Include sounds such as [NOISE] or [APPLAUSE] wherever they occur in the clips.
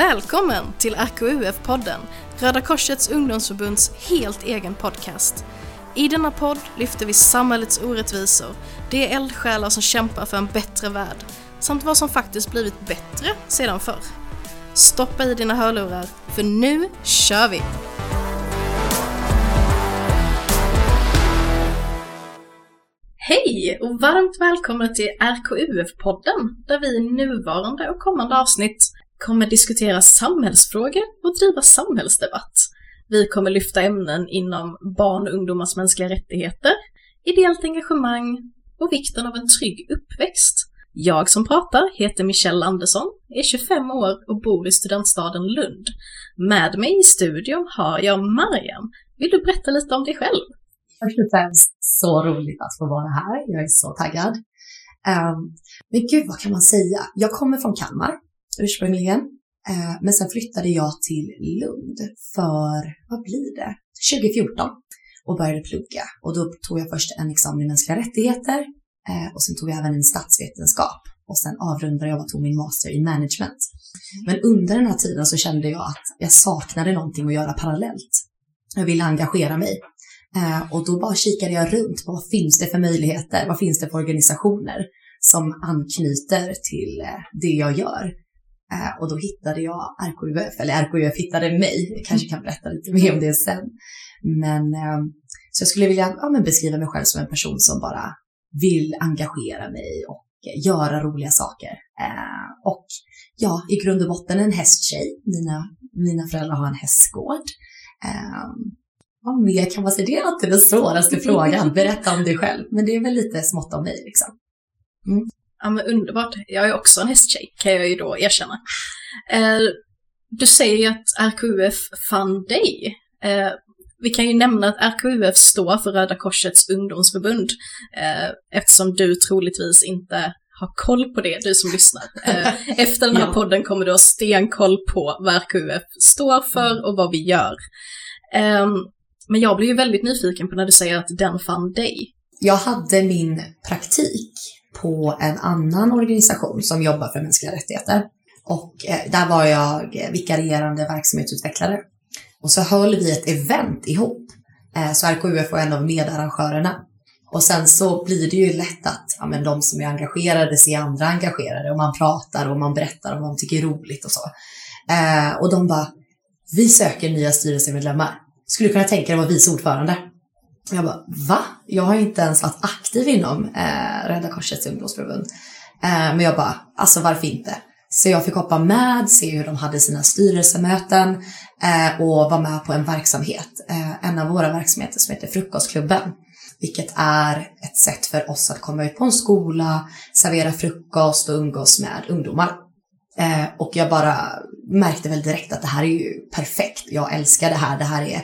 Välkommen till RKUF-podden, Röda Korsets ungdomsförbunds helt egen podcast. I denna podd lyfter vi samhällets orättvisor, de eldsjälar som kämpar för en bättre värld, samt vad som faktiskt blivit bättre sedan förr. Stoppa i dina hörlurar, för nu kör vi! Hej och varmt välkomna till RKUF-podden där vi i nuvarande och kommande avsnitt kommer diskutera samhällsfrågor och driva samhällsdebatt. Vi kommer lyfta ämnen inom barn och ungdomars mänskliga rättigheter, ideellt engagemang och vikten av en trygg uppväxt. Jag som pratar heter Michelle Andersson, är 25 år och bor i studentstaden Lund. Med mig i studion har jag Mariam. Vill du berätta lite om dig själv? Först och främst så roligt att få vara här. Jag är så taggad. Um, men gud, vad kan man säga? Jag kommer från Kalmar ursprungligen. Uh, men sen flyttade jag till Lund för, vad blir det, 2014 och började plugga. Och då tog jag först en examen i mänskliga rättigheter uh, och sen tog jag även en statsvetenskap och sen avrundade jag och tog min master i management. Men under den här tiden så kände jag att jag saknade någonting att göra parallellt. Jag ville engagera mig Eh, och då bara kikade jag runt på vad finns det för möjligheter, vad finns det för organisationer som anknyter till eh, det jag gör. Eh, och då hittade jag RKUF, eller RKUF hittade mig, jag kanske kan berätta lite mer om det sen. Men eh, så jag skulle vilja ja, men beskriva mig själv som en person som bara vill engagera mig och göra roliga saker. Eh, och ja, i grund och botten en hästtjej. Mina, mina föräldrar har en hästgård. Vad mer kan man säga? Det är alltid den svåraste frågan. Berätta om dig själv. Men det är väl lite smått om mig liksom. Mm. Ja men underbart. Jag är också en hästtjej, kan jag ju då erkänna. Eh, du säger ju att RKUF fann dig. Eh, vi kan ju nämna att RKUF står för Röda Korsets ungdomsförbund, eh, eftersom du troligtvis inte har koll på det, du som lyssnar. Eh, [LAUGHS] efter den här ja. podden kommer du ha stenkoll på vad RKUF står för och vad vi gör. Um, men jag blir ju väldigt nyfiken på när du säger att den fann dig. Jag hade min praktik på en annan organisation som jobbar för mänskliga rättigheter. Och eh, där var jag vikarierande verksamhetsutvecklare. Och så höll vi ett event ihop. Eh, så RKUF var en av medarrangörerna. Och sen så blir det ju lätt att ja, men de som är engagerade ser andra engagerade och man pratar och man berättar om vad man tycker är roligt och så. Eh, och de bara, vi söker nya styrelsemedlemmar skulle du kunna tänka dig att vara vice ordförande? Jag bara, va? Jag har inte ens varit aktiv inom eh, Rädda Korsets ungdomsförbund. Eh, men jag bara, alltså varför inte? Så jag fick hoppa med, se hur de hade sina styrelsemöten eh, och vara med på en verksamhet. Eh, en av våra verksamheter som heter Frukostklubben. Vilket är ett sätt för oss att komma ut på en skola, servera frukost och umgås med ungdomar. Eh, och jag bara märkte väl direkt att det här är ju perfekt. Jag älskar det här. Det här är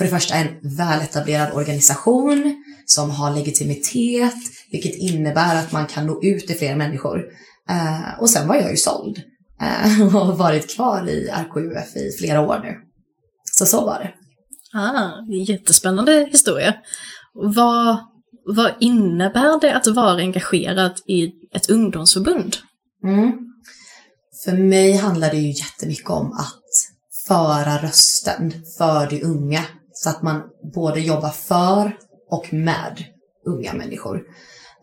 för det första en väletablerad organisation som har legitimitet, vilket innebär att man kan nå ut till fler människor. Eh, och sen var jag ju såld eh, [LAUGHS] och har varit kvar i RKUF i flera år nu. Så så var det. Ah, jättespännande historia. Vad, vad innebär det att vara engagerad i ett ungdomsförbund? Mm. För mig handlar det ju jättemycket om att föra rösten för de unga. Så att man både jobbar för och med unga människor.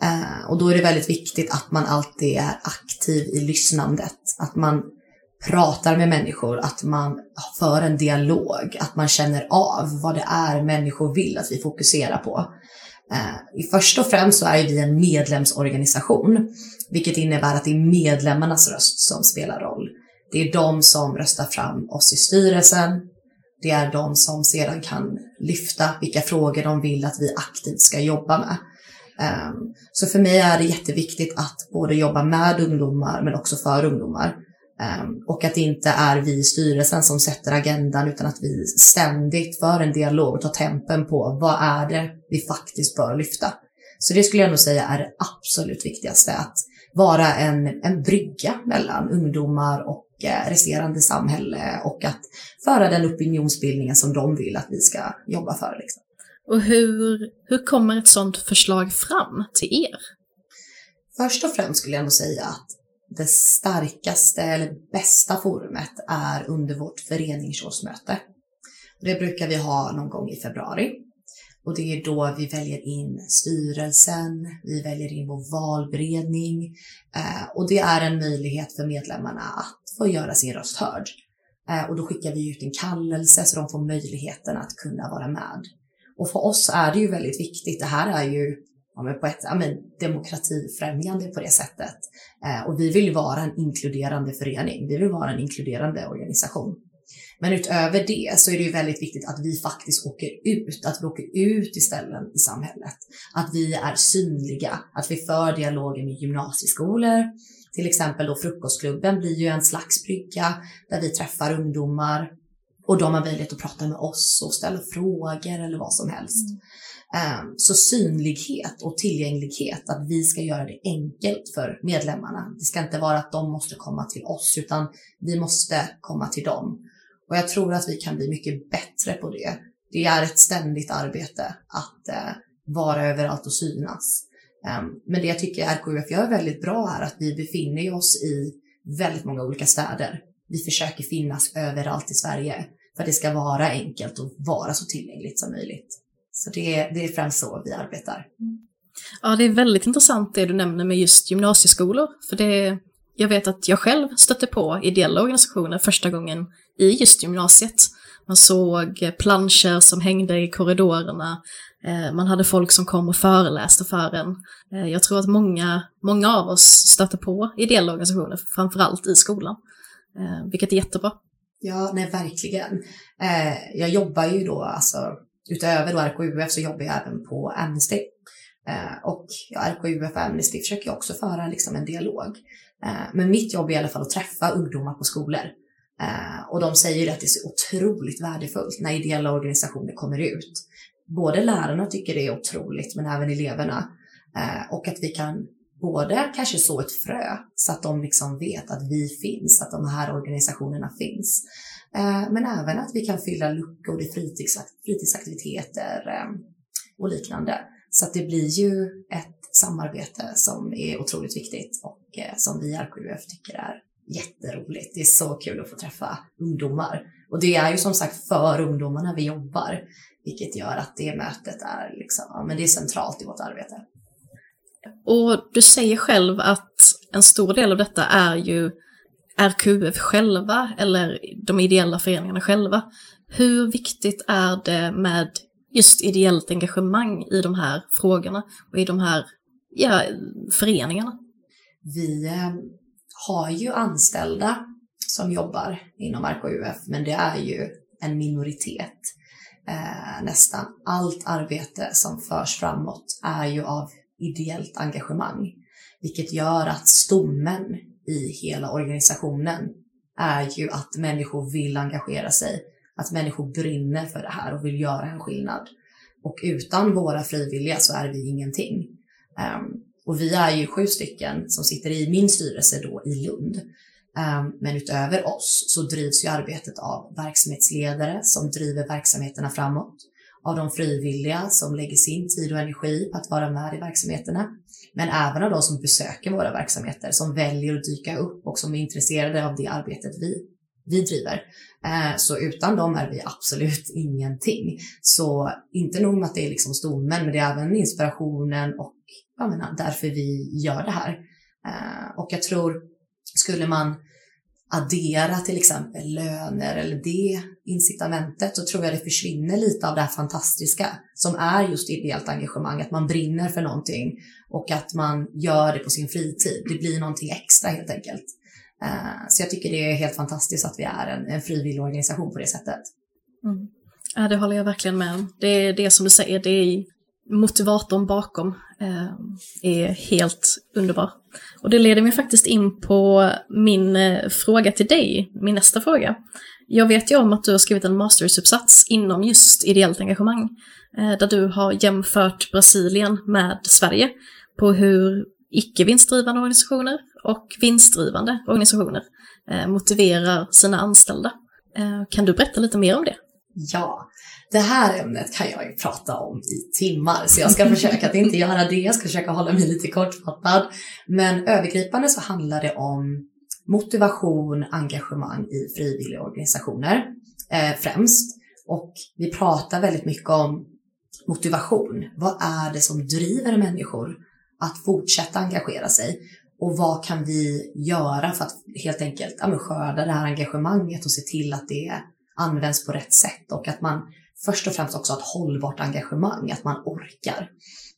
Eh, och då är det väldigt viktigt att man alltid är aktiv i lyssnandet. Att man pratar med människor, att man för en dialog, att man känner av vad det är människor vill att vi fokuserar på. Eh, först och främst så är vi en medlemsorganisation, vilket innebär att det är medlemmarnas röst som spelar roll. Det är de som röstar fram oss i styrelsen. Det är de som sedan kan lyfta vilka frågor de vill att vi aktivt ska jobba med. Ehm, så för mig är det jätteviktigt att både jobba med ungdomar men också för ungdomar. Ehm, och att det inte är vi i styrelsen som sätter agendan utan att vi ständigt för en dialog och tar tempen på vad är det vi faktiskt bör lyfta. Så det skulle jag nog säga är det absolut viktigaste, att vara en, en brygga mellan ungdomar och resterande samhälle och att föra den opinionsbildningen som de vill att vi ska jobba för. Liksom. Och hur, hur kommer ett sådant förslag fram till er? Först och främst skulle jag nog säga att det starkaste eller bästa forumet är under vårt föreningsårsmöte. Det brukar vi ha någon gång i februari. Och det är då vi väljer in styrelsen, vi väljer in vår valberedning eh, och det är en möjlighet för medlemmarna att få göra sin röst hörd. Eh, och då skickar vi ut en kallelse så de får möjligheten att kunna vara med. Och för oss är det ju väldigt viktigt. Det här är ju ja, men på ett ja, men demokratifrämjande på det sättet. Eh, och vi vill vara en inkluderande förening. Vi vill vara en inkluderande organisation. Men utöver det så är det ju väldigt viktigt att vi faktiskt åker ut, att vi åker ut till ställen i samhället. Att vi är synliga, att vi för dialoger med gymnasieskolor. Till exempel då frukostklubben blir ju en slags brygga där vi träffar ungdomar och de har möjlighet att prata med oss och ställa frågor eller vad som helst. Mm. Ehm, så synlighet och tillgänglighet, att vi ska göra det enkelt för medlemmarna. Det ska inte vara att de måste komma till oss, utan vi måste komma till dem. Och jag tror att vi kan bli mycket bättre på det. Det är ett ständigt arbete att eh, vara överallt och synas. Um, men det jag tycker RKUF gör väldigt bra är att vi befinner oss i väldigt många olika städer. Vi försöker finnas överallt i Sverige för att det ska vara enkelt och vara så tillgängligt som möjligt. Så det är, det är främst så vi arbetar. Ja, det är väldigt intressant det du nämner med just gymnasieskolor. För det, jag vet att jag själv stötte på ideella organisationer första gången i just gymnasiet. Man såg planscher som hängde i korridorerna, eh, man hade folk som kom och föreläste för en. Eh, jag tror att många, många av oss stötte på ideella organisationer, framförallt i skolan, eh, vilket är jättebra. Ja, nej verkligen. Jag jobbar ju då, alltså utöver då RKUF så jobbar jag även på Amnesty. Och ja, RKUF och Amnesty försöker också föra liksom en dialog. Men mitt jobb är i alla fall att träffa ungdomar på skolor Eh, och de säger att det är så otroligt värdefullt när ideella organisationer kommer ut. Både lärarna tycker det är otroligt, men även eleverna. Eh, och att vi kan både kanske så ett frö så att de liksom vet att vi finns, att de här organisationerna finns. Eh, men även att vi kan fylla luckor i fritidsaktiviteter eh, och liknande. Så att det blir ju ett samarbete som är otroligt viktigt och eh, som vi i RKUF tycker är jätteroligt. Det är så kul att få träffa ungdomar. Och det är ju som sagt för ungdomarna vi jobbar, vilket gör att det mötet är, liksom, ja, men det är centralt i vårt arbete. Och du säger själv att en stor del av detta är ju RQF själva, eller de ideella föreningarna själva. Hur viktigt är det med just ideellt engagemang i de här frågorna och i de här ja, föreningarna? Vi eh, har ju anställda som jobbar inom RKUF, men det är ju en minoritet. Eh, nästan allt arbete som förs framåt är ju av ideellt engagemang, vilket gör att stommen i hela organisationen är ju att människor vill engagera sig, att människor brinner för det här och vill göra en skillnad. Och utan våra frivilliga så är vi ingenting. Um, och vi är ju sju stycken som sitter i min styrelse då i Lund. Ehm, men utöver oss så drivs ju arbetet av verksamhetsledare som driver verksamheterna framåt, av de frivilliga som lägger sin tid och energi på att vara med i verksamheterna, men även av de som besöker våra verksamheter, som väljer att dyka upp och som är intresserade av det arbetet vi, vi driver. Ehm, så utan dem är vi absolut [LAUGHS] ingenting. Så inte nog med att det är liksom stommen, men det är även inspirationen och jag menar, därför vi gör det här. Eh, och jag tror, skulle man addera till exempel löner eller det incitamentet så tror jag det försvinner lite av det här fantastiska som är just ideellt engagemang, att man brinner för någonting och att man gör det på sin fritid. Det blir någonting extra helt enkelt. Eh, så jag tycker det är helt fantastiskt att vi är en, en frivillig organisation på det sättet. Mm. Ja, det håller jag verkligen med om. Det är det som du säger, det är motivatorn bakom Eh, är helt underbar. Och det leder mig faktiskt in på min eh, fråga till dig, min nästa fråga. Jag vet ju om att du har skrivit en mastersuppsats inom just ideellt engagemang, eh, där du har jämfört Brasilien med Sverige på hur icke vinstdrivande organisationer och vinstdrivande organisationer motiverar sina anställda. Kan du berätta lite mer om det? Ja, det här ämnet kan jag ju prata om i timmar, så jag ska [LAUGHS] försöka att inte göra det. Jag ska försöka hålla mig lite kortfattad. Men övergripande så handlar det om motivation, engagemang i frivilliga organisationer eh, främst. Och vi pratar väldigt mycket om motivation. Vad är det som driver människor att fortsätta engagera sig? Och vad kan vi göra för att helt enkelt ja, skörda det här engagemanget och se till att det används på rätt sätt och att man först och främst också ett hållbart engagemang, att man orkar.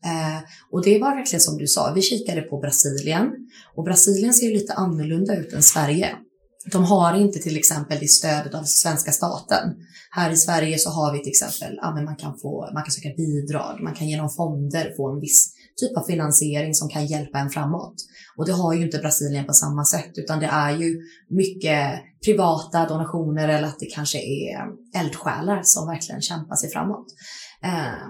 Eh, och det var verkligen som du sa, vi kikade på Brasilien och Brasilien ser ju lite annorlunda ut än Sverige. De har inte till exempel det stödet av svenska staten. Här i Sverige så har vi till exempel, ja, men man, kan få, man kan söka bidrag, man kan genom fonder få en viss typ av finansiering som kan hjälpa en framåt. Och det har ju inte Brasilien på samma sätt, utan det är ju mycket privata donationer eller att det kanske är eldsjälar som verkligen kämpar sig framåt. Eh,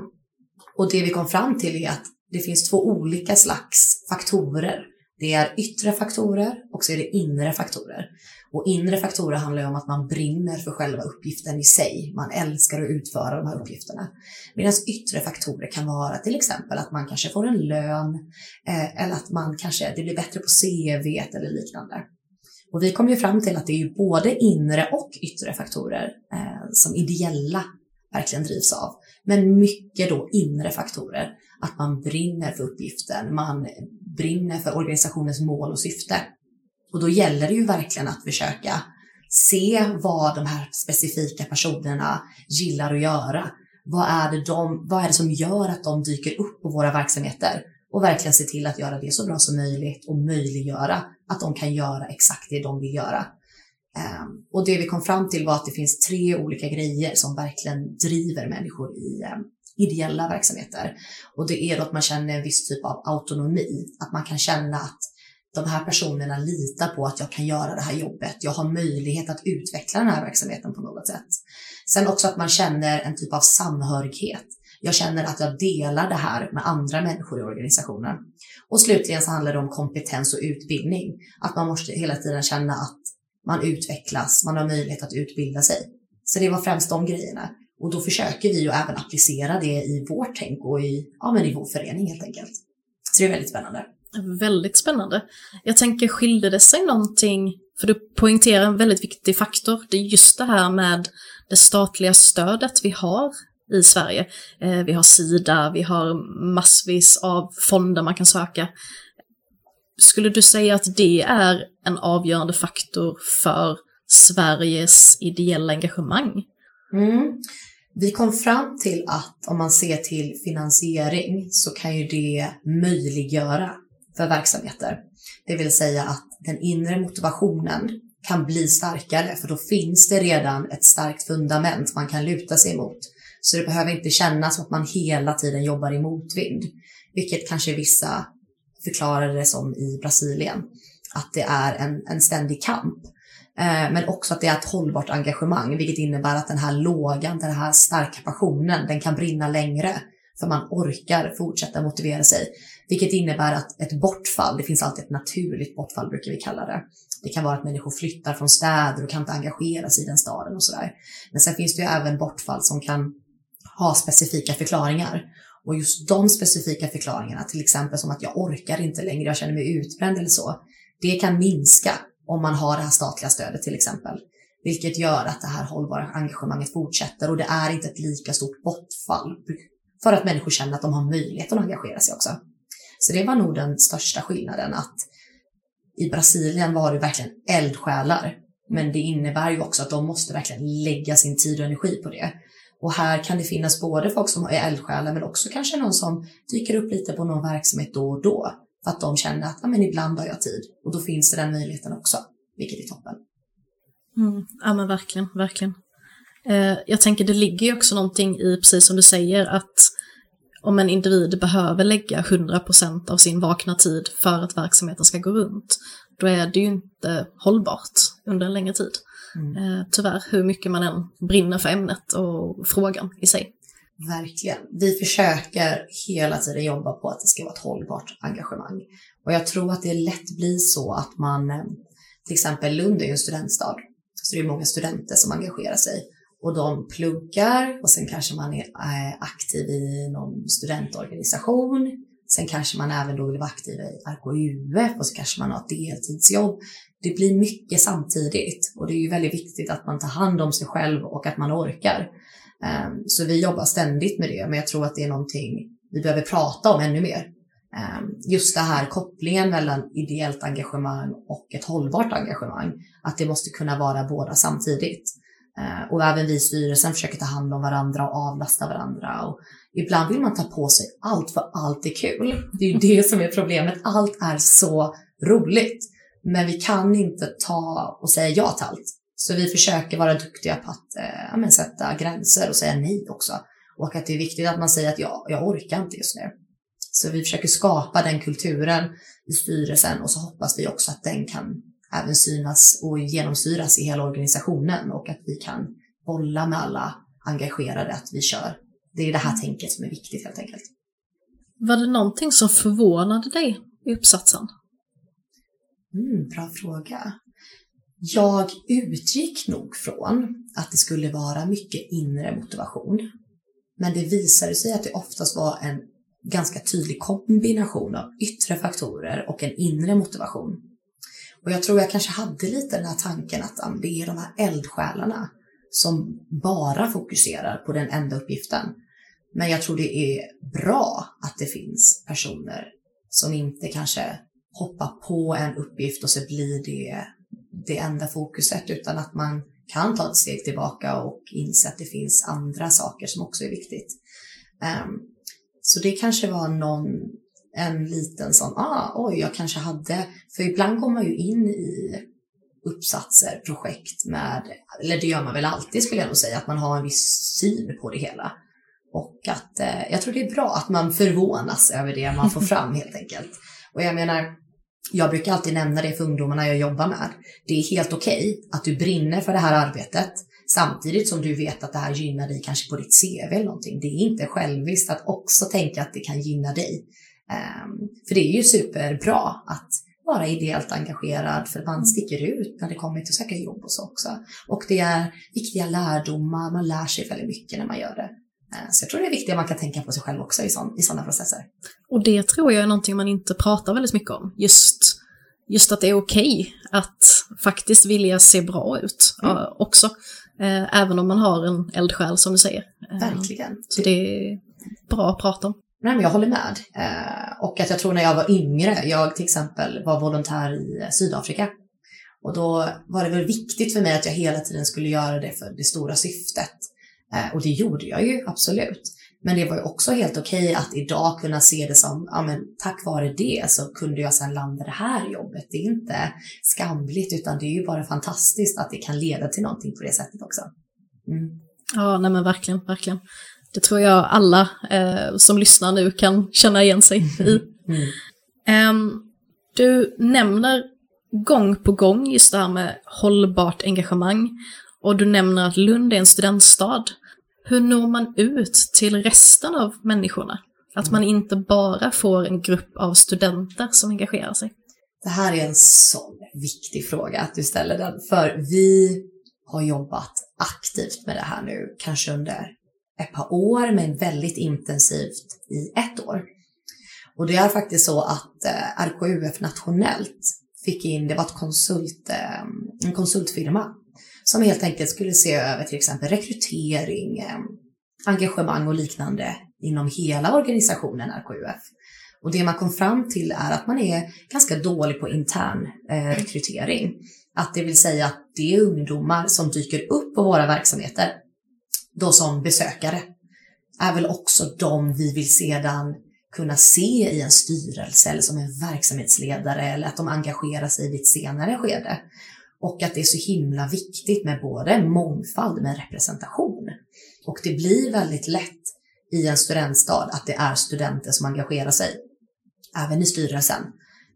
och det vi kom fram till är att det finns två olika slags faktorer. Det är yttre faktorer och så är det inre faktorer. Och inre faktorer handlar ju om att man brinner för själva uppgiften i sig. Man älskar att utföra de här uppgifterna. Medan yttre faktorer kan vara till exempel att man kanske får en lön eh, eller att man kanske, det blir bättre på CV eller liknande. Och vi kom ju fram till att det är ju både inre och yttre faktorer eh, som ideella verkligen drivs av. Men mycket då inre faktorer. Att man brinner för uppgiften, man brinner för organisationens mål och syfte. Och då gäller det ju verkligen att försöka se vad de här specifika personerna gillar att göra. Vad är, det de, vad är det som gör att de dyker upp på våra verksamheter? Och verkligen se till att göra det så bra som möjligt och möjliggöra att de kan göra exakt det de vill göra. Um, och det vi kom fram till var att det finns tre olika grejer som verkligen driver människor i um, ideella verksamheter. Och det är då att man känner en viss typ av autonomi, att man kan känna att de här personerna litar på att jag kan göra det här jobbet. Jag har möjlighet att utveckla den här verksamheten på något sätt. Sen också att man känner en typ av samhörighet. Jag känner att jag delar det här med andra människor i organisationen. Och slutligen så handlar det om kompetens och utbildning. Att man måste hela tiden känna att man utvecklas, man har möjlighet att utbilda sig. Så det var främst de grejerna. Och då försöker vi ju även applicera det i vårt tänk och i, ja, men i vår förening helt enkelt. Så det är väldigt spännande. Väldigt spännande. Jag tänker, skilde det sig någonting, för du poängterar en väldigt viktig faktor, det är just det här med det statliga stödet vi har i Sverige. Eh, vi har Sida, vi har massvis av fonder man kan söka. Skulle du säga att det är en avgörande faktor för Sveriges ideella engagemang? Mm. Vi kom fram till att om man ser till finansiering så kan ju det möjliggöra för verksamheter. Det vill säga att den inre motivationen kan bli starkare för då finns det redan ett starkt fundament man kan luta sig mot. Så det behöver inte kännas som att man hela tiden jobbar i motvind, vilket kanske vissa förklarar det som i Brasilien, att det är en, en ständig kamp. Eh, men också att det är ett hållbart engagemang, vilket innebär att den här lågan, den här starka passionen, den kan brinna längre, för man orkar fortsätta motivera sig. Vilket innebär att ett bortfall, det finns alltid ett naturligt bortfall brukar vi kalla det. Det kan vara att människor flyttar från städer och kan inte engagera sig i den staden och sådär. Men sen finns det ju även bortfall som kan ha specifika förklaringar. Och just de specifika förklaringarna, till exempel som att jag orkar inte längre, jag känner mig utbränd eller så, det kan minska om man har det här statliga stödet till exempel. Vilket gör att det här hållbara engagemanget fortsätter och det är inte ett lika stort bortfall för att människor känner att de har möjlighet att engagera sig också. Så det var nog den största skillnaden att i Brasilien var det verkligen eldsjälar. Men det innebär ju också att de måste verkligen lägga sin tid och energi på det. Och här kan det finnas både folk som är eldsjälar men också kanske någon som dyker upp lite på någon verksamhet då och då. För att de känner att men ibland har jag tid och då finns det den möjligheten också, vilket är toppen. Mm, ja men verkligen, verkligen. Eh, jag tänker det ligger ju också någonting i, precis som du säger, att om en individ behöver lägga 100% av sin vakna tid för att verksamheten ska gå runt, då är det ju inte hållbart under en längre tid. Mm. Eh, tyvärr, hur mycket man än brinner för ämnet och frågan i sig. Verkligen. Vi försöker hela tiden jobba på att det ska vara ett hållbart engagemang. Och jag tror att det lätt blir så att man, eh, till exempel Lund är ju en studentstad, så det är många studenter som engagerar sig och de pluggar och sen kanske man är eh, aktiv i någon studentorganisation. Sen kanske man även då vill vara aktiv i RKUF och så kanske man har ett deltidsjobb. Det blir mycket samtidigt och det är ju väldigt viktigt att man tar hand om sig själv och att man orkar. Ehm, så vi jobbar ständigt med det, men jag tror att det är någonting vi behöver prata om ännu mer. Ehm, just det här kopplingen mellan ideellt engagemang och ett hållbart engagemang, att det måste kunna vara båda samtidigt. Eh, och även vi i styrelsen försöker ta hand om varandra och avlasta varandra. Och ibland vill man ta på sig allt för allt är kul. Det är ju det som är problemet. Allt är så roligt. Men vi kan inte ta och säga ja till allt. Så vi försöker vara duktiga på att eh, ja, sätta gränser och säga nej också. Och att det är viktigt att man säger att ja, jag orkar inte just nu. Så vi försöker skapa den kulturen i styrelsen och så hoppas vi också att den kan även synas och genomsyras i hela organisationen och att vi kan bolla med alla engagerade att vi kör. Det är det här tänket som är viktigt helt enkelt. Var det någonting som förvånade dig i uppsatsen? Mm, bra fråga. Jag utgick nog från att det skulle vara mycket inre motivation. Men det visade sig att det oftast var en ganska tydlig kombination av yttre faktorer och en inre motivation. Och jag tror jag kanske hade lite den här tanken att det är de här eldsjälarna som bara fokuserar på den enda uppgiften. Men jag tror det är bra att det finns personer som inte kanske hoppar på en uppgift och så blir det det enda fokuset utan att man kan ta ett steg tillbaka och inse att det finns andra saker som också är viktigt. Um, så det kanske var någon, en liten sån, ah, oj, jag kanske hade, för ibland kommer man ju in i uppsatser, projekt med, eller det gör man väl alltid skulle jag nog säga, att man har en viss syn på det hela. Och att eh, jag tror det är bra att man förvånas över det man får fram helt enkelt. Och jag menar, jag brukar alltid nämna det för ungdomarna jag jobbar med. Det är helt okej okay att du brinner för det här arbetet samtidigt som du vet att det här gynnar dig kanske på ditt CV eller någonting. Det är inte själviskt att också tänka att det kan gynna dig. Um, för det är ju superbra att vara ideellt engagerad för man sticker ut när det kommer till att söka jobb och så också. Och det är viktiga lärdomar, man lär sig väldigt mycket när man gör det. Eh, så jag tror det är viktigt att man kan tänka på sig själv också i, sån, i sådana processer. Och det tror jag är någonting man inte pratar väldigt mycket om. Just, just att det är okej okay att faktiskt vilja se bra ut mm. också. Eh, även om man har en eldsjäl som du säger. Eh, Verkligen. Så det är bra att prata om. Nej, men jag håller med. Eh, och att jag tror när jag var yngre, jag till exempel var volontär i Sydafrika. Och då var det väl viktigt för mig att jag hela tiden skulle göra det för det stora syftet. Eh, och det gjorde jag ju absolut. Men det var ju också helt okej okay att idag kunna se det som, ja men tack vare det så kunde jag sedan landa det här jobbet. Det är inte skamligt utan det är ju bara fantastiskt att det kan leda till någonting på det sättet också. Mm. Ja, nej men verkligen, verkligen. Det tror jag alla eh, som lyssnar nu kan känna igen sig i. Mm. Um, du nämner gång på gång just det här med hållbart engagemang och du nämner att Lund är en studentstad. Hur når man ut till resten av människorna? Att man inte bara får en grupp av studenter som engagerar sig. Det här är en sån viktig fråga att du ställer den, för vi har jobbat aktivt med det här nu, kanske under ett par år, men väldigt intensivt i ett år. Och det är faktiskt så att eh, RKUF nationellt fick in, det var ett konsult, eh, en konsultfirma som helt enkelt skulle se över till exempel rekrytering, eh, engagemang och liknande inom hela organisationen RKUF. Och det man kom fram till är att man är ganska dålig på intern eh, rekrytering. Att det vill säga att det är ungdomar som dyker upp på våra verksamheter, då som besökare, är väl också de vi vill sedan kunna se i en styrelse eller som en verksamhetsledare eller att de engagerar sig i ett senare skede. Och att det är så himla viktigt med både mångfald med representation. Och det blir väldigt lätt i en studentstad att det är studenter som engagerar sig, även i styrelsen.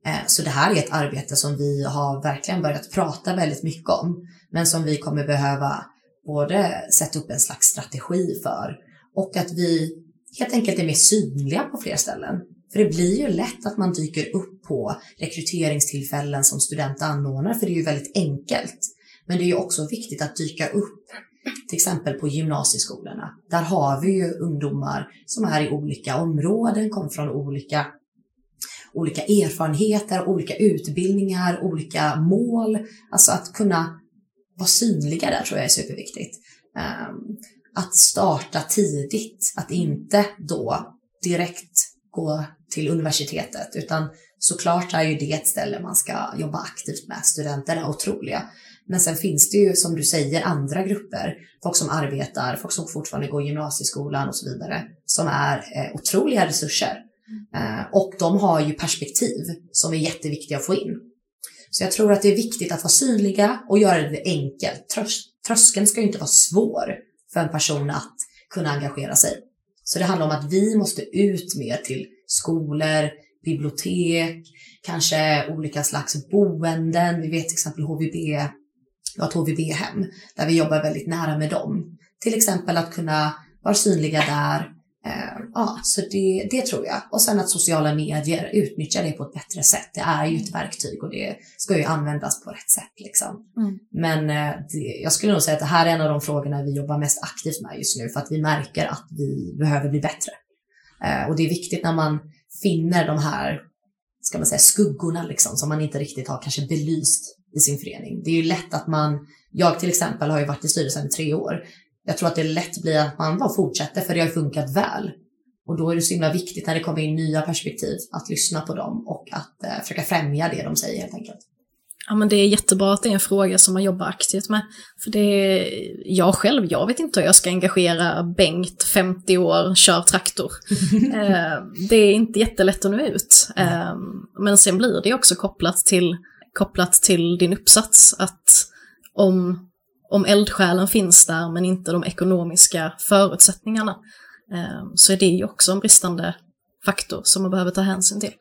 Eh, så det här är ett arbete som vi har verkligen börjat prata väldigt mycket om, men som vi kommer behöva både sätta upp en slags strategi för och att vi helt enkelt är mer synliga på fler ställen. För det blir ju lätt att man dyker upp på rekryteringstillfällen som student anordnar, för det är ju väldigt enkelt. Men det är ju också viktigt att dyka upp till exempel på gymnasieskolorna. Där har vi ju ungdomar som är i olika områden, kommer från olika olika erfarenheter, olika utbildningar, olika mål. Alltså att kunna vara synliga där tror jag är superviktigt. Um, att starta tidigt, att inte då direkt gå till universitetet, utan såklart är ju det ett ställe man ska jobba aktivt med. Studenter är otroliga. Men sen finns det ju, som du säger, andra grupper. Folk som arbetar, folk som fortfarande går gymnasieskolan och så vidare, som är eh, otroliga resurser. Eh, och de har ju perspektiv som är jätteviktiga att få in. Så jag tror att det är viktigt att vara synliga och göra det enkelt. Trös tröskeln ska ju inte vara svår för en person att kunna engagera sig. Så det handlar om att vi måste ut mer till skolor, bibliotek, kanske olika slags boenden. Vi vet till exempel HVB, vi har ett HVB-hem där vi jobbar väldigt nära med dem. Till exempel att kunna vara synliga där, ja, så det, det tror jag. Och sen att sociala medier utnyttjar det på ett bättre sätt. Det är ju ett verktyg och det ska ju användas på rätt sätt. Liksom. Mm. Men eh, det, jag skulle nog säga att det här är en av de frågorna vi jobbar mest aktivt med just nu för att vi märker att vi behöver bli bättre. Eh, och det är viktigt när man finner de här, ska man säga, skuggorna liksom, som man inte riktigt har kanske belyst i sin förening. Det är ju lätt att man, jag till exempel har ju varit i styrelsen i tre år, jag tror att det lätt blir att man bara fortsätter för det har funkat väl. Och då är det så himla viktigt när det kommer in nya perspektiv att lyssna på dem och att eh, försöka främja det de säger helt enkelt. Ja men det är jättebra att det är en fråga som man jobbar aktivt med. För det är, jag själv, jag vet inte hur jag ska engagera Bengt, 50 år, kör traktor. [LAUGHS] eh, det är inte jättelätt att nå ut. Eh, men sen blir det också kopplat till, kopplat till din uppsats, att om om eldsjälen finns där men inte de ekonomiska förutsättningarna ehm, så är det ju också en bristande faktor som man behöver ta hänsyn till.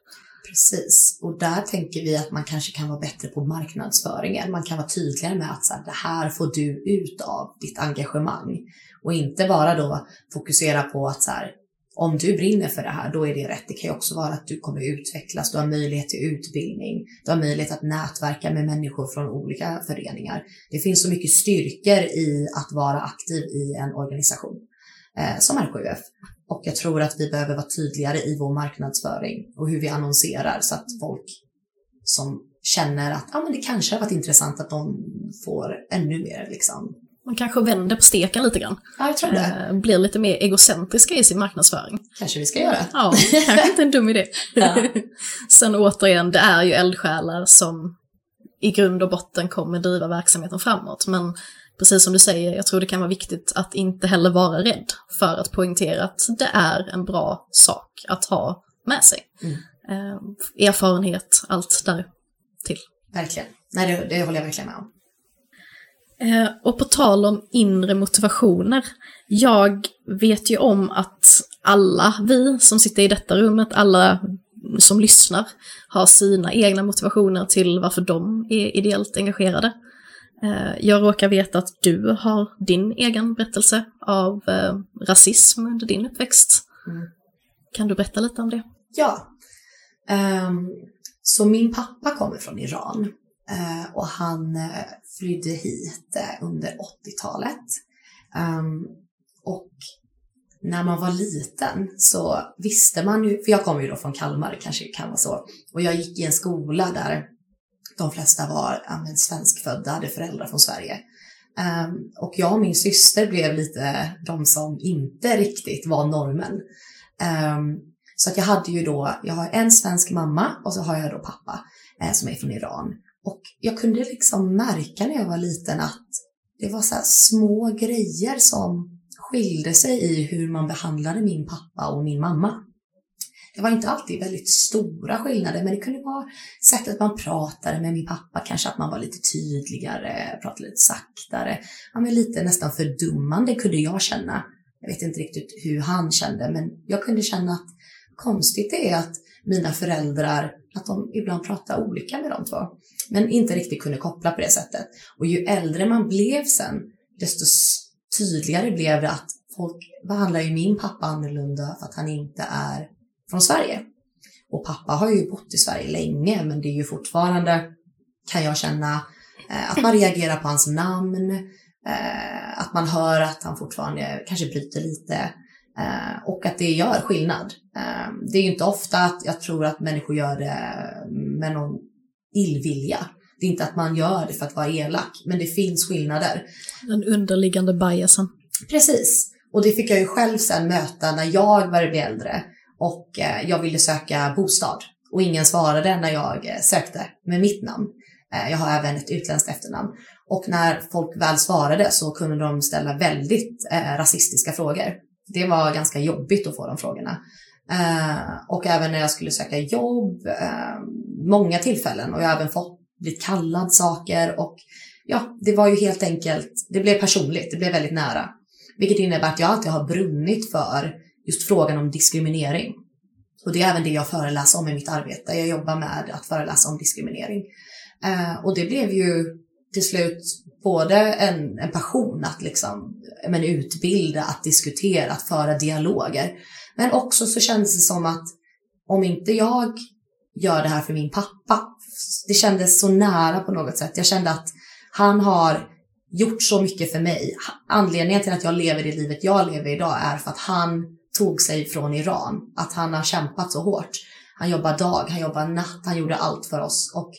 Precis, och där tänker vi att man kanske kan vara bättre på marknadsföringen. Man kan vara tydligare med att så här, det här får du ut av ditt engagemang och inte bara då fokusera på att så här, om du brinner för det här, då är det rätt. Det kan ju också vara att du kommer utvecklas, du har möjlighet till utbildning, du har möjlighet att nätverka med människor från olika föreningar. Det finns så mycket styrkor i att vara aktiv i en organisation eh, som RKUF. Och jag tror att vi behöver vara tydligare i vår marknadsföring och hur vi annonserar så att folk som känner att ah, men det kanske har varit intressant att de får ännu mer liksom, man kanske vänder på steken lite grann. Ja, jag tror det. Eh, blir lite mer egocentriska i sin marknadsföring. Kanske vi ska göra. Ja, [LAUGHS] kanske inte en dum idé. Ja. [LAUGHS] Sen återigen, det är ju eldsjälar som i grund och botten kommer driva verksamheten framåt. Men precis som du säger, jag tror det kan vara viktigt att inte heller vara rädd för att poängtera att det är en bra sak att ha med sig. Mm. Eh, erfarenhet, allt där till. Verkligen. Nej, det, det håller jag verkligen med om. Eh, och på tal om inre motivationer, jag vet ju om att alla vi som sitter i detta rummet, alla som lyssnar, har sina egna motivationer till varför de är ideellt engagerade. Eh, jag råkar veta att du har din egen berättelse av eh, rasism under din uppväxt. Mm. Kan du berätta lite om det? Ja. Um, så min pappa kommer från Iran Eh, och han eh, flydde hit eh, under 80-talet. Ehm, och när man var liten så visste man ju, för jag kommer ju då från Kalmar, kanske kan vara så, och jag gick i en skola där de flesta var ja, svenskfödda, hade föräldrar från Sverige. Um, och jag och min syster blev lite de som inte riktigt var normen. Um, så att jag hade ju då, jag har en svensk mamma och så har jag då pappa eh, som är från Iran. Och jag kunde liksom märka när jag var liten att det var så små grejer som skilde sig i hur man behandlade min pappa och min mamma. Det var inte alltid väldigt stora skillnader, men det kunde vara sättet man pratade med min pappa, kanske att man var lite tydligare, pratade lite saktare. Ja, men lite nästan fördummande kunde jag känna. Jag vet inte riktigt hur han kände, men jag kunde känna att konstigt det är att mina föräldrar, att de ibland pratade olika med de två men inte riktigt kunde koppla på det sättet. Och ju äldre man blev sen, desto tydligare blev det att folk behandlar ju min pappa annorlunda för att han inte är från Sverige. Och pappa har ju bott i Sverige länge, men det är ju fortfarande, kan jag känna, eh, att man reagerar på hans namn eh, att man hör att han fortfarande kanske bryter lite eh, och att det gör skillnad. Eh, det är ju inte ofta att jag tror att människor gör det med någon illvilja. Det är inte att man gör det för att vara elak, men det finns skillnader. Den underliggande biasen. Precis. Och det fick jag ju själv sen möta när jag började bli äldre och eh, jag ville söka bostad. Och ingen svarade när jag sökte med mitt namn. Jag har även ett utländskt efternamn. Och när folk väl svarade så kunde de ställa väldigt eh, rasistiska frågor. Det var ganska jobbigt att få de frågorna. Eh, och även när jag skulle söka jobb, eh, många tillfällen och jag har även fått blivit kallad saker och ja, det var ju helt enkelt, det blev personligt, det blev väldigt nära. Vilket innebär att jag alltid har brunnit för just frågan om diskriminering. Och det är även det jag föreläser om i mitt arbete. Jag jobbar med att föreläsa om diskriminering. Eh, och det blev ju till slut både en, en passion att liksom, men utbilda, att diskutera, att föra dialoger. Men också så kändes det som att om inte jag gör det här för min pappa, det kändes så nära på något sätt. Jag kände att han har gjort så mycket för mig. Anledningen till att jag lever det livet jag lever idag är för att han tog sig från Iran. Att han har kämpat så hårt. Han jobbar dag, han jobbar natt, han gjorde allt för oss. Och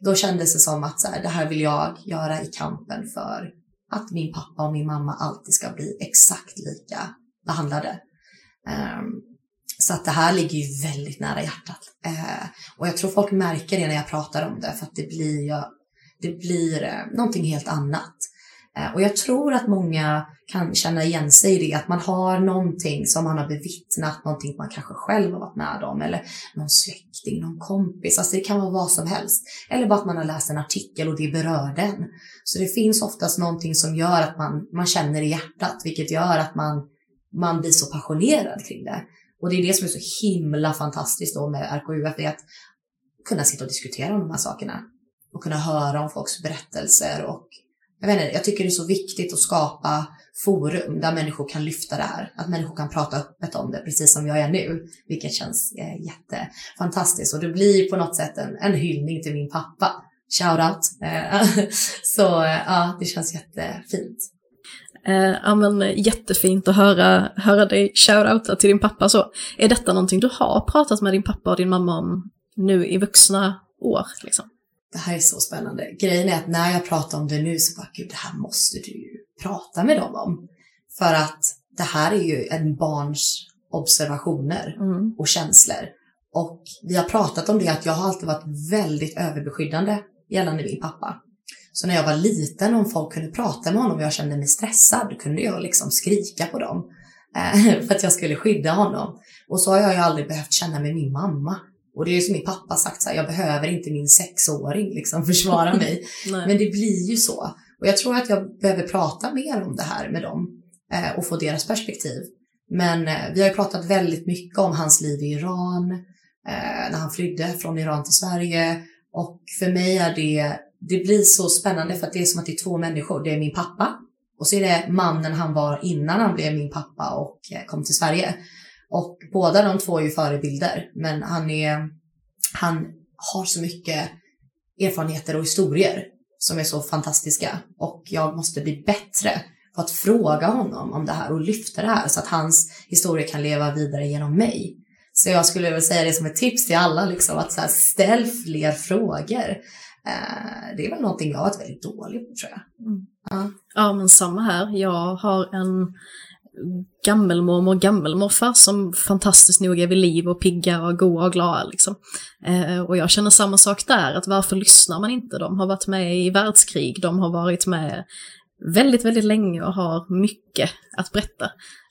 då kändes det som att så här, det här vill jag göra i kampen för att min pappa och min mamma alltid ska bli exakt lika behandlade. Um, så att det här ligger ju väldigt nära hjärtat. Uh, och jag tror folk märker det när jag pratar om det, för att det blir, det blir uh, någonting helt annat. Eh, och jag tror att många kan känna igen sig i det, att man har någonting som man har bevittnat, någonting man kanske själv har varit med om, eller någon släkting, någon kompis, alltså det kan vara vad som helst. Eller bara att man har läst en artikel och det berör den. Så det finns oftast någonting som gör att man, man känner i hjärtat, vilket gör att man, man blir så passionerad kring det. Och det är det som är så himla fantastiskt då med RKUF, är att kunna sitta och diskutera om de här sakerna. Och kunna höra om folks berättelser och jag, vet inte, jag tycker det är så viktigt att skapa forum där människor kan lyfta det här. Att människor kan prata öppet om det, precis som jag är nu. Vilket känns eh, jättefantastiskt. Och det blir på något sätt en, en hyllning till min pappa. Shoutout. Eh, [LAUGHS] så eh, ja, det känns jättefint. Eh, ja, men, jättefint att höra, höra dig shoutouta till din pappa. Så, är detta någonting du har pratat med din pappa och din mamma om nu i vuxna år? Liksom? Det här är så spännande. Grejen är att när jag pratar om det nu så bara, gud, det här måste du ju prata med dem om. För att det här är ju en barns observationer mm. och känslor. Och vi har pratat om det att jag har alltid varit väldigt överbeskyddande gällande min pappa. Så när jag var liten, om folk kunde prata med honom och jag kände mig stressad, då kunde jag liksom skrika på dem. Eh, [LAUGHS] för att jag skulle skydda honom. Och så har jag ju aldrig behövt känna med min mamma. Och det är ju som min pappa sagt, så här, jag behöver inte min sexåring liksom [LAUGHS] försvara mig. [LAUGHS] Men det blir ju så. Och jag tror att jag behöver prata mer om det här med dem eh, och få deras perspektiv. Men eh, vi har ju pratat väldigt mycket om hans liv i Iran, eh, när han flydde från Iran till Sverige. Och för mig är det, det blir så spännande för att det är som att det är två människor. Det är min pappa och så är det mannen han var innan han blev min pappa och eh, kom till Sverige. Och båda de två är ju förebilder, men han är, han har så mycket erfarenheter och historier som är så fantastiska och jag måste bli bättre på att fråga honom om det här och lyfta det här så att hans historia kan leva vidare genom mig. Så jag skulle väl säga det som ett tips till alla, liksom, att så här, ställ fler frågor. Eh, det är väl någonting jag har varit väldigt dålig på tror jag. Mm. Ja. ja, men samma här. Jag har en gammelmormor och gammelmorfar som fantastiskt nog är vid liv och pigga och goa och glada. Liksom. Eh, och jag känner samma sak där, att varför lyssnar man inte? De har varit med i världskrig, de har varit med väldigt, väldigt länge och har mycket att berätta.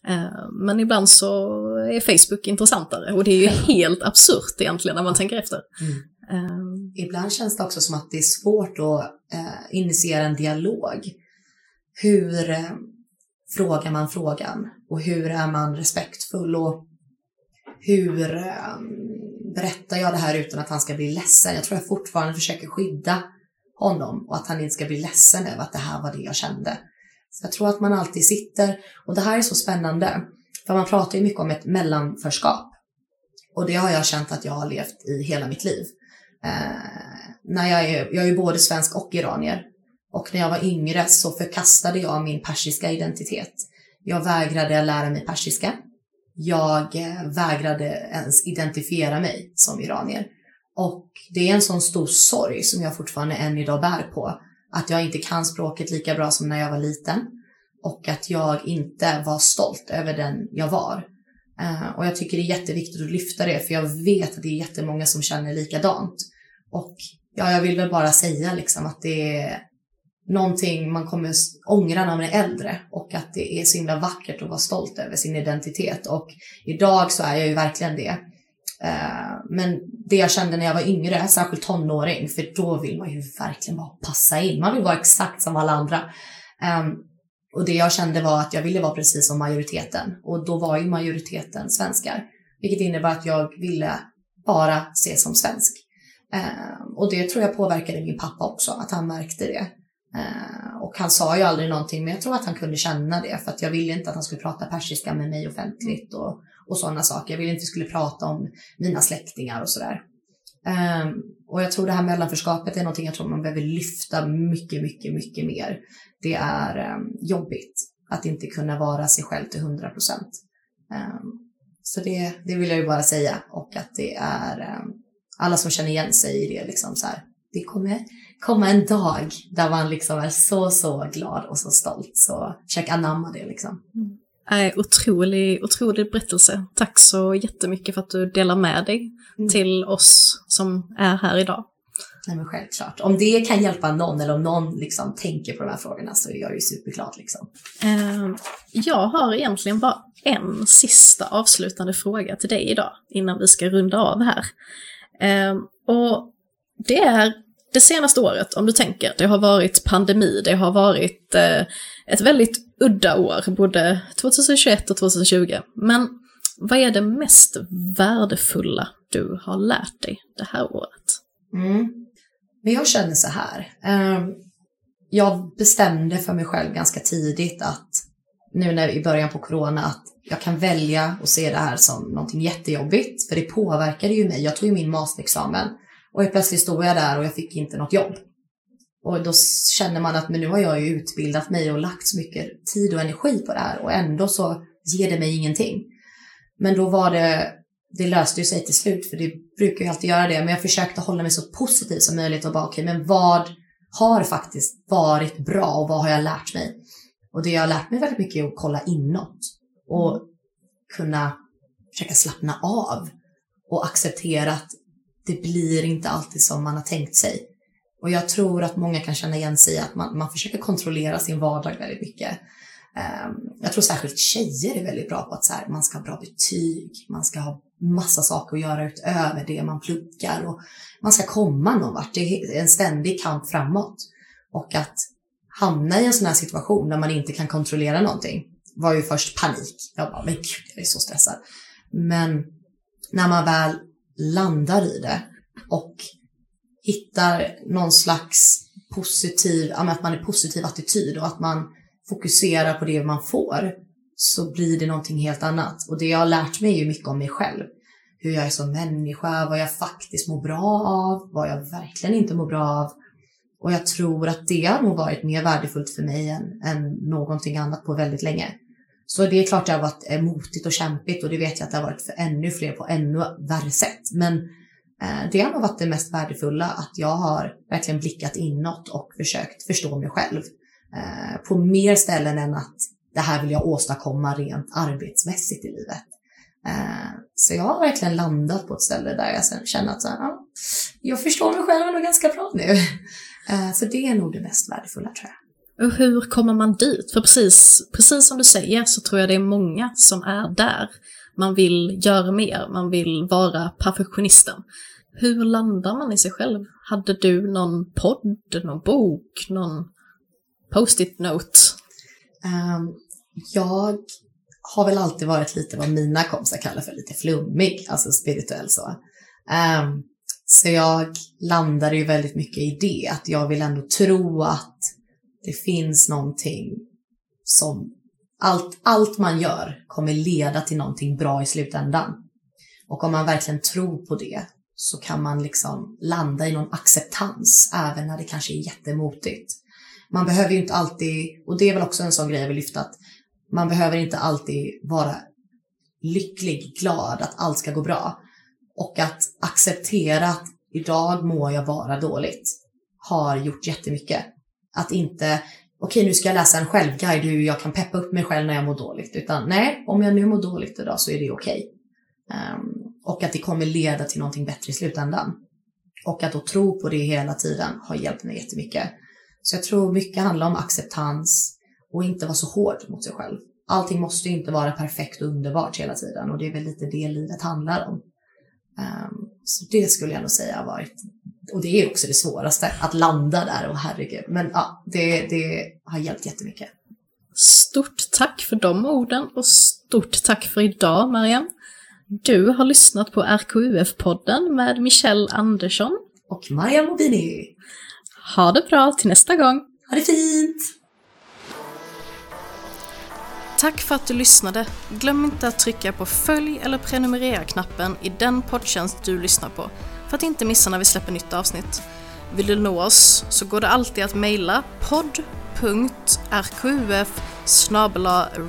Eh, men ibland så är Facebook intressantare och det är ju helt absurt egentligen när man tänker efter. Mm. Um, Ibland känns det också som att det är svårt att uh, initiera en dialog. Hur, uh, frågar man frågan och hur är man respektfull och hur ehm, berättar jag det här utan att han ska bli ledsen? Jag tror jag fortfarande försöker skydda honom och att han inte ska bli ledsen över att det här var det jag kände. Så jag tror att man alltid sitter, och det här är så spännande, för man pratar ju mycket om ett mellanförskap. Och det har jag känt att jag har levt i hela mitt liv. Eh, när jag, är, jag är ju både svensk och iranier. Och när jag var yngre så förkastade jag min persiska identitet. Jag vägrade lära mig persiska. Jag eh, vägrade ens identifiera mig som iranier. Och det är en sån stor sorg som jag fortfarande än idag bär på. Att jag inte kan språket lika bra som när jag var liten. Och att jag inte var stolt över den jag var. Eh, och jag tycker det är jätteviktigt att lyfta det, för jag vet att det är jättemånga som känner likadant. Och ja, jag vill väl bara säga liksom att det är någonting man kommer ångra när man är äldre och att det är så himla vackert att vara stolt över sin identitet. Och idag så är jag ju verkligen det. Eh, men det jag kände när jag var yngre, särskilt tonåring, för då vill man ju verkligen bara passa in. Man vill vara exakt som alla andra. Ehm, och det jag kände var att jag ville vara precis som majoriteten. Och då var ju majoriteten svenskar. Vilket innebär att jag ville bara ses som svensk. Ehm, och det tror jag påverkade min pappa också, att han märkte det. Uh, och han sa ju aldrig någonting, men jag tror att han kunde känna det. För att jag ville inte att han skulle prata persiska med mig offentligt och, och sådana saker. Jag ville inte att vi skulle prata om mina släktingar och sådär. Um, och jag tror det här mellanförskapet är någonting jag tror man behöver lyfta mycket, mycket, mycket mer. Det är um, jobbigt att inte kunna vara sig själv till 100 procent. Um, så det, det vill jag ju bara säga och att det är alla som känner igen sig i det liksom så här. Det kommer komma en dag där man liksom är så, så glad och så stolt. Så försök anamma det liksom. Mm. Otrolig, otrolig berättelse. Tack så jättemycket för att du delar med dig mm. till oss som är här idag. Nej men självklart. Om det kan hjälpa någon eller om någon liksom tänker på de här frågorna så är jag ju superglad. Liksom. Uh, jag har egentligen bara en sista avslutande fråga till dig idag innan vi ska runda av här. Uh, och det är det senaste året, om du tänker, det har varit pandemi, det har varit eh, ett väldigt udda år, både 2021 och 2020. Men vad är det mest värdefulla du har lärt dig det här året? Mm. Men jag känner så här. Eh, jag bestämde för mig själv ganska tidigt att nu när i början på corona att jag kan välja att se det här som någonting jättejobbigt. För det påverkade ju mig. Jag tog ju min masterexamen och helt plötsligt stod jag där och jag fick inte något jobb. Och då känner man att men nu har jag ju utbildat mig och lagt så mycket tid och energi på det här och ändå så ger det mig ingenting. Men då var det, det löste ju sig till slut för det brukar ju alltid göra det. Men jag försökte hålla mig så positiv som möjligt och bara okej, okay, men vad har faktiskt varit bra och vad har jag lärt mig? Och det jag har lärt mig väldigt mycket är att kolla inåt och kunna försöka slappna av och acceptera att det blir inte alltid som man har tänkt sig. Och jag tror att många kan känna igen sig i att man, man försöker kontrollera sin vardag väldigt mycket. Um, jag tror särskilt tjejer är väldigt bra på att så här, man ska ha bra betyg, man ska ha massa saker att göra utöver det man pluggar och man ska komma någon vart. Det är en ständig kamp framåt. Och att hamna i en sån här situation där man inte kan kontrollera någonting var ju först panik. Jag bara, men gud, jag är så stressad. Men när man väl landar i det och hittar någon slags positiv, att man är positiv attityd och att man fokuserar på det man får så blir det någonting helt annat. Och det jag har lärt mig är ju mycket om mig själv. Hur jag är som människa, vad jag faktiskt mår bra av, vad jag verkligen inte mår bra av. Och jag tror att det har nog varit mer värdefullt för mig än, än någonting annat på väldigt länge. Så det är klart det har varit eh, motigt och kämpigt och det vet jag att det har varit för ännu fler på ännu värre sätt. Men eh, det har nog varit det mest värdefulla, att jag har verkligen blickat inåt och försökt förstå mig själv. Eh, på mer ställen än att det här vill jag åstadkomma rent arbetsmässigt i livet. Så jag har verkligen landat på ett ställe där jag sen känner att ja, jag förstår mig själv nog ganska bra nu. [LAUGHS] Så det är nog det mest värdefulla tror jag. Och hur kommer man dit? För precis, precis som du säger så tror jag det är många som är där. Man vill göra mer, man vill vara perfektionisten. Hur landar man i sig själv? Hade du någon podd, någon bok, någon post-it note? Um, ehm, jag har väl alltid varit lite vad mina kompisar kallar för lite flummig, alltså spirituell så. Um, så jag landade ju väldigt mycket i det, att jag vill ändå tro att det finns någonting som allt, allt man gör kommer leda till någonting bra i slutändan. Och om man verkligen tror på det så kan man liksom landa i någon acceptans även när det kanske är jättemotigt. man behöver ju inte alltid, och det är väl också en sån grej jag vill lyfta, att man behöver inte alltid vara lycklig, glad, att allt ska gå bra. Och att acceptera att idag mår jag bara dåligt har gjort jättemycket. Att inte, okej okay, nu ska jag läsa en självguide hur jag kan peppa upp mig själv när jag mår dåligt. Utan nej, om jag nu mår dåligt idag så är det okej. Okay. Um, och att det kommer leda till någonting bättre i slutändan. Och att då tro på det hela tiden har hjälpt mig jättemycket. Så jag tror mycket handlar om acceptans och inte vara så hård mot sig själv. Allting måste inte vara perfekt och underbart hela tiden och det är väl lite det livet handlar om. Um, så det skulle jag nog säga har varit, och det är också det svåraste, att landa där och herregud. Men ja, det, det har hjälpt jättemycket. Stort tack för de orden och stort tack för idag Mariam. Du har lyssnat på RKUF-podden med Michelle Andersson och Mariam Mobini. Ha det bra till nästa gång. Ha det fint! Tack för att du lyssnade. Glöm inte att trycka på följ eller prenumerera-knappen i den poddtjänst du lyssnar på för att inte missa när vi släpper nytt avsnitt. Vill du nå oss så går det alltid att mejla podd.rqf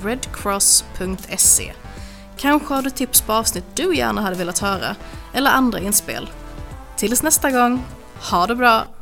redcross.se Kanske har du tips på avsnitt du gärna hade velat höra eller andra inspel. Tills nästa gång, ha det bra!